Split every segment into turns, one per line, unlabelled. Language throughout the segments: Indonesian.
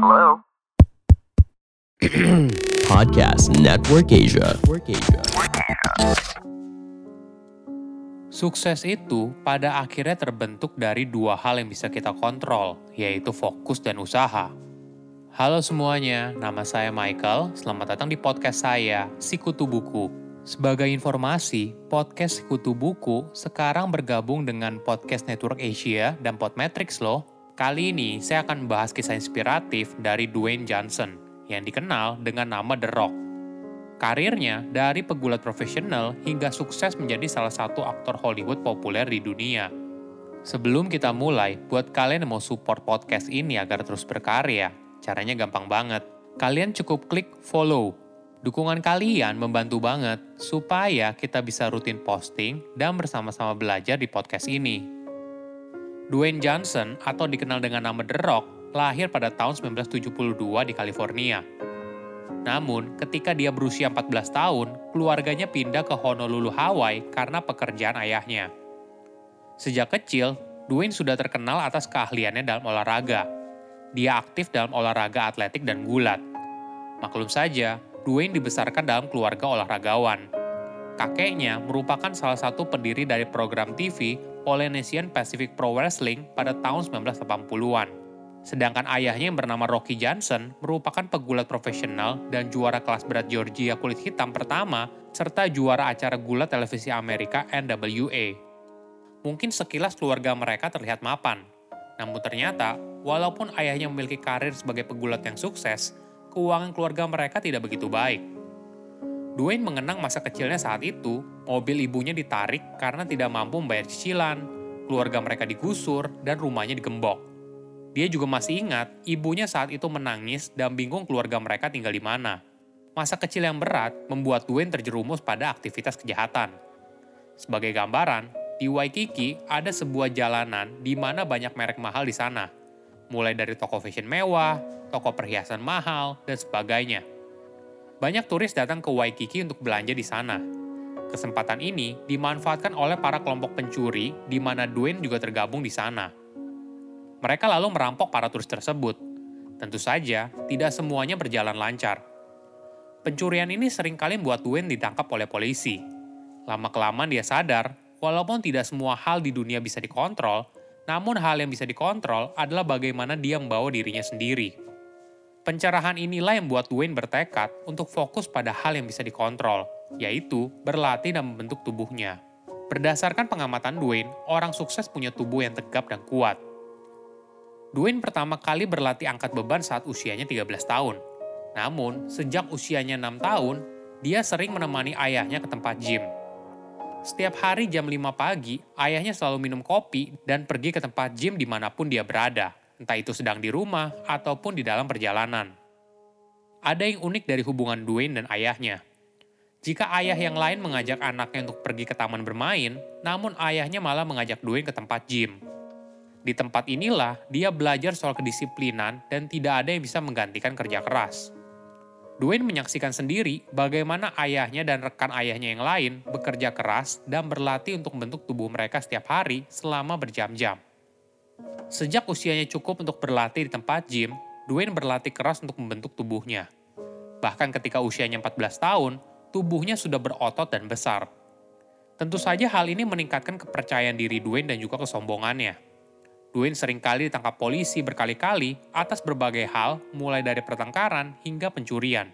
Hello?
Podcast Network Asia.
Sukses itu pada akhirnya terbentuk dari dua hal yang bisa kita kontrol, yaitu fokus dan usaha. Halo semuanya, nama saya Michael. Selamat datang di podcast saya, Sikutu Buku. Sebagai informasi, podcast Sikutu Buku sekarang bergabung dengan Podcast Network Asia dan Podmetrics loh. Kali ini saya akan membahas kisah inspiratif dari Dwayne Johnson yang dikenal dengan nama The Rock. Karirnya dari pegulat profesional hingga sukses menjadi salah satu aktor Hollywood populer di dunia. Sebelum kita mulai, buat kalian yang mau support podcast ini agar terus berkarya, caranya gampang banget. Kalian cukup klik follow. Dukungan kalian membantu banget supaya kita bisa rutin posting dan bersama-sama belajar di podcast ini. Dwayne Johnson atau dikenal dengan nama The Rock lahir pada tahun 1972 di California. Namun, ketika dia berusia 14 tahun, keluarganya pindah ke Honolulu, Hawaii karena pekerjaan ayahnya. Sejak kecil, Dwayne sudah terkenal atas keahliannya dalam olahraga. Dia aktif dalam olahraga atletik dan gulat. Maklum saja, Dwayne dibesarkan dalam keluarga olahragawan. Kakeknya merupakan salah satu pendiri dari program TV Polynesian Pacific Pro Wrestling pada tahun 1980-an. Sedangkan ayahnya yang bernama Rocky Johnson merupakan pegulat profesional dan juara kelas berat Georgia kulit hitam pertama, serta juara acara gulat televisi Amerika NWA. Mungkin sekilas keluarga mereka terlihat mapan, namun ternyata walaupun ayahnya memiliki karir sebagai pegulat yang sukses, keuangan keluarga mereka tidak begitu baik. Dwayne mengenang masa kecilnya saat itu, mobil ibunya ditarik karena tidak mampu membayar cicilan, keluarga mereka digusur, dan rumahnya digembok. Dia juga masih ingat ibunya saat itu menangis dan bingung keluarga mereka tinggal di mana. Masa kecil yang berat membuat Dwayne terjerumus pada aktivitas kejahatan. Sebagai gambaran, di Waikiki ada sebuah jalanan di mana banyak merek mahal di sana. Mulai dari toko fashion mewah, toko perhiasan mahal, dan sebagainya. Banyak turis datang ke Waikiki untuk belanja di sana. Kesempatan ini dimanfaatkan oleh para kelompok pencuri di mana Dwayne juga tergabung di sana. Mereka lalu merampok para turis tersebut. Tentu saja, tidak semuanya berjalan lancar. Pencurian ini sering kali membuat Dwayne ditangkap oleh polisi. Lama-kelamaan dia sadar, walaupun tidak semua hal di dunia bisa dikontrol, namun hal yang bisa dikontrol adalah bagaimana dia membawa dirinya sendiri. Pencerahan inilah yang membuat Dwayne bertekad untuk fokus pada hal yang bisa dikontrol, yaitu berlatih dan membentuk tubuhnya. Berdasarkan pengamatan Dwayne, orang sukses punya tubuh yang tegap dan kuat. Dwayne pertama kali berlatih angkat beban saat usianya 13 tahun. Namun, sejak usianya 6 tahun, dia sering menemani ayahnya ke tempat gym. Setiap hari jam 5 pagi, ayahnya selalu minum kopi dan pergi ke tempat gym di mana pun dia berada, entah itu sedang di rumah ataupun di dalam perjalanan. Ada yang unik dari hubungan Dwayne dan ayahnya. Jika ayah yang lain mengajak anaknya untuk pergi ke taman bermain, namun ayahnya malah mengajak Dwayne ke tempat gym. Di tempat inilah dia belajar soal kedisiplinan dan tidak ada yang bisa menggantikan kerja keras. Dwayne menyaksikan sendiri bagaimana ayahnya dan rekan ayahnya yang lain bekerja keras dan berlatih untuk membentuk tubuh mereka setiap hari selama berjam-jam. Sejak usianya cukup untuk berlatih di tempat gym, Dwayne berlatih keras untuk membentuk tubuhnya. Bahkan ketika usianya 14 tahun, tubuhnya sudah berotot dan besar. Tentu saja hal ini meningkatkan kepercayaan diri Dwayne dan juga kesombongannya. Dwayne sering kali ditangkap polisi berkali-kali atas berbagai hal, mulai dari pertengkaran hingga pencurian.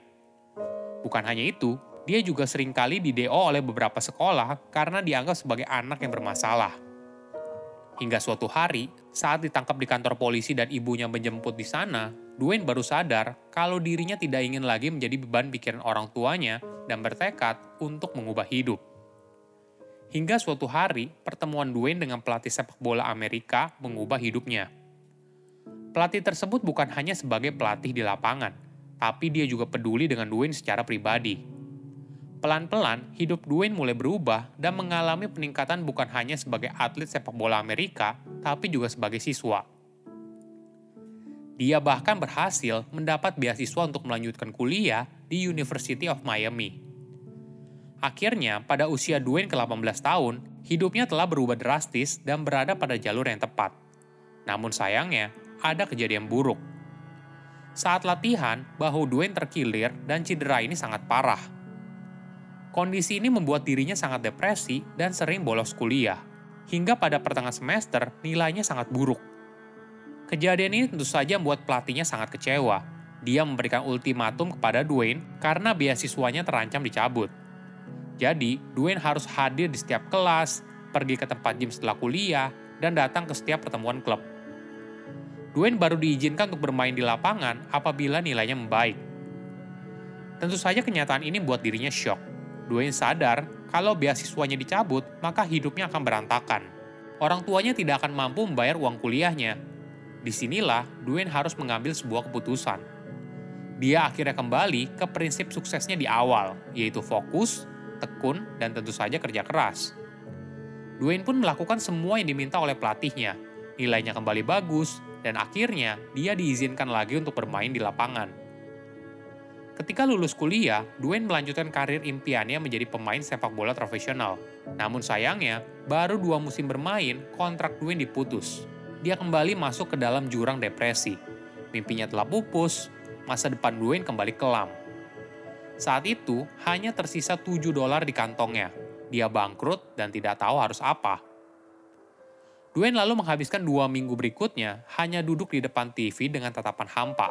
Bukan hanya itu, dia juga sering kali di-DO oleh beberapa sekolah karena dianggap sebagai anak yang bermasalah. Hingga suatu hari, saat ditangkap di kantor polisi dan ibunya menjemput di sana, Dwayne baru sadar kalau dirinya tidak ingin lagi menjadi beban pikiran orang tuanya dan bertekad untuk mengubah hidup. Hingga suatu hari, pertemuan Dwayne dengan pelatih sepak bola Amerika mengubah hidupnya. Pelatih tersebut bukan hanya sebagai pelatih di lapangan, tapi dia juga peduli dengan Dwayne secara pribadi. Pelan-pelan, hidup Dwayne mulai berubah dan mengalami peningkatan bukan hanya sebagai atlet sepak bola Amerika, tapi juga sebagai siswa. Dia bahkan berhasil mendapat beasiswa untuk melanjutkan kuliah di University of Miami. Akhirnya, pada usia Dwayne ke-18 tahun, hidupnya telah berubah drastis dan berada pada jalur yang tepat. Namun sayangnya, ada kejadian buruk. Saat latihan, bahu Dwayne terkilir dan cedera ini sangat parah. Kondisi ini membuat dirinya sangat depresi dan sering bolos kuliah. Hingga pada pertengahan semester, nilainya sangat buruk. Kejadian ini tentu saja membuat pelatihnya sangat kecewa. Dia memberikan ultimatum kepada Dwayne karena beasiswanya terancam dicabut. Jadi, Dwayne harus hadir di setiap kelas, pergi ke tempat gym setelah kuliah, dan datang ke setiap pertemuan klub. Dwayne baru diizinkan untuk bermain di lapangan apabila nilainya membaik. Tentu saja kenyataan ini membuat dirinya shock. Dwayne sadar kalau beasiswanya dicabut, maka hidupnya akan berantakan. Orang tuanya tidak akan mampu membayar uang kuliahnya. Di sinilah Dwayne harus mengambil sebuah keputusan. Dia akhirnya kembali ke prinsip suksesnya di awal, yaitu fokus, tekun, dan tentu saja kerja keras. Dwayne pun melakukan semua yang diminta oleh pelatihnya. Nilainya kembali bagus, dan akhirnya dia diizinkan lagi untuk bermain di lapangan. Ketika lulus kuliah, Dwayne melanjutkan karir impiannya menjadi pemain sepak bola profesional. Namun sayangnya, baru dua musim bermain, kontrak Dwayne diputus. Dia kembali masuk ke dalam jurang depresi. Mimpinya telah pupus, masa depan Dwayne kembali kelam. Saat itu, hanya tersisa 7 dolar di kantongnya. Dia bangkrut dan tidak tahu harus apa. Dwayne lalu menghabiskan dua minggu berikutnya hanya duduk di depan TV dengan tatapan hampa.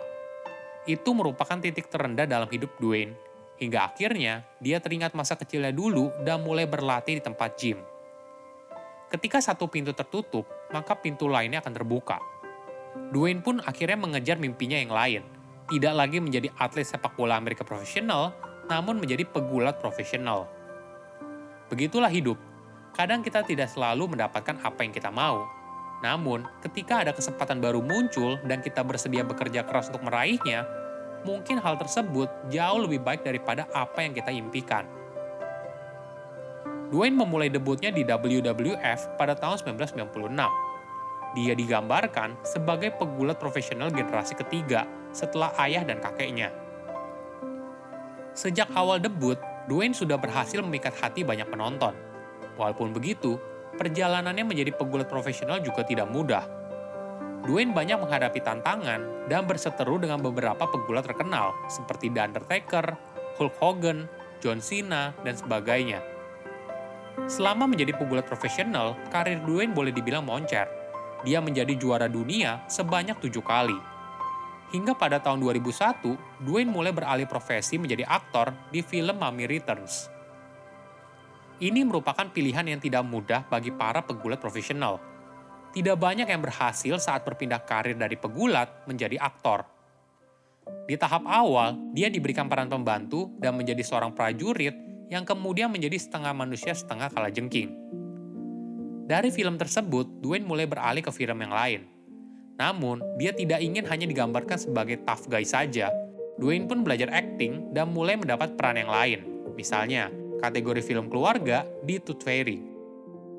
Itu merupakan titik terendah dalam hidup Dwayne, hingga akhirnya dia teringat masa kecilnya dulu dan mulai berlatih di tempat gym. Ketika satu pintu tertutup, maka pintu lainnya akan terbuka. Dwayne pun akhirnya mengejar mimpinya yang lain, tidak lagi menjadi atlet sepak bola Amerika profesional, namun menjadi pegulat profesional. Begitulah hidup, Kadang kita tidak selalu mendapatkan apa yang kita mau. Namun, ketika ada kesempatan baru muncul dan kita bersedia bekerja keras untuk meraihnya, mungkin hal tersebut jauh lebih baik daripada apa yang kita impikan. Dwayne memulai debutnya di WWF pada tahun 1996. Dia digambarkan sebagai pegulat profesional generasi ketiga setelah ayah dan kakeknya. Sejak awal debut, Dwayne sudah berhasil memikat hati banyak penonton Walaupun begitu, perjalanannya menjadi pegulat profesional juga tidak mudah. Dwayne banyak menghadapi tantangan dan berseteru dengan beberapa pegulat terkenal seperti The Undertaker, Hulk Hogan, John Cena, dan sebagainya. Selama menjadi pegulat profesional, karir Dwayne boleh dibilang moncer. Dia menjadi juara dunia sebanyak tujuh kali. Hingga pada tahun 2001, Dwayne mulai beralih profesi menjadi aktor di film Mummy Returns. Ini merupakan pilihan yang tidak mudah bagi para pegulat profesional. Tidak banyak yang berhasil saat berpindah karir dari pegulat menjadi aktor. Di tahap awal, dia diberikan peran pembantu dan menjadi seorang prajurit yang kemudian menjadi setengah manusia setengah kala jengking. Dari film tersebut, Dwayne mulai beralih ke film yang lain. Namun, dia tidak ingin hanya digambarkan sebagai tough guy saja. Dwayne pun belajar acting dan mulai mendapat peran yang lain. Misalnya, kategori film keluarga di Tooth Fairy.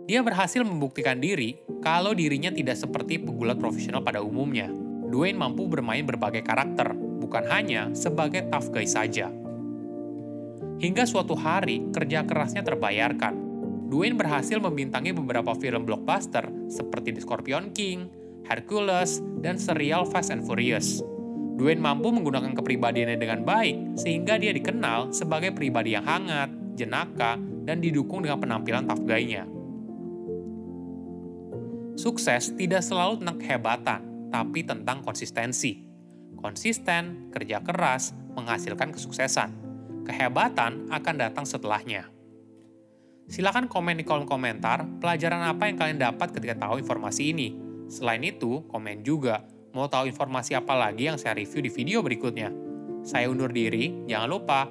Dia berhasil membuktikan diri kalau dirinya tidak seperti pegulat profesional pada umumnya. Dwayne mampu bermain berbagai karakter, bukan hanya sebagai tough guy saja. Hingga suatu hari, kerja kerasnya terbayarkan. Dwayne berhasil membintangi beberapa film blockbuster seperti The Scorpion King, Hercules, dan serial Fast and Furious. Dwayne mampu menggunakan kepribadiannya dengan baik, sehingga dia dikenal sebagai pribadi yang hangat, jenaka, dan didukung dengan penampilan tough guy-nya. Sukses tidak selalu tentang kehebatan, tapi tentang konsistensi. Konsisten, kerja keras, menghasilkan kesuksesan. Kehebatan akan datang setelahnya. Silahkan komen di kolom komentar pelajaran apa yang kalian dapat ketika tahu informasi ini. Selain itu, komen juga mau tahu informasi apa lagi yang saya review di video berikutnya. Saya undur diri, jangan lupa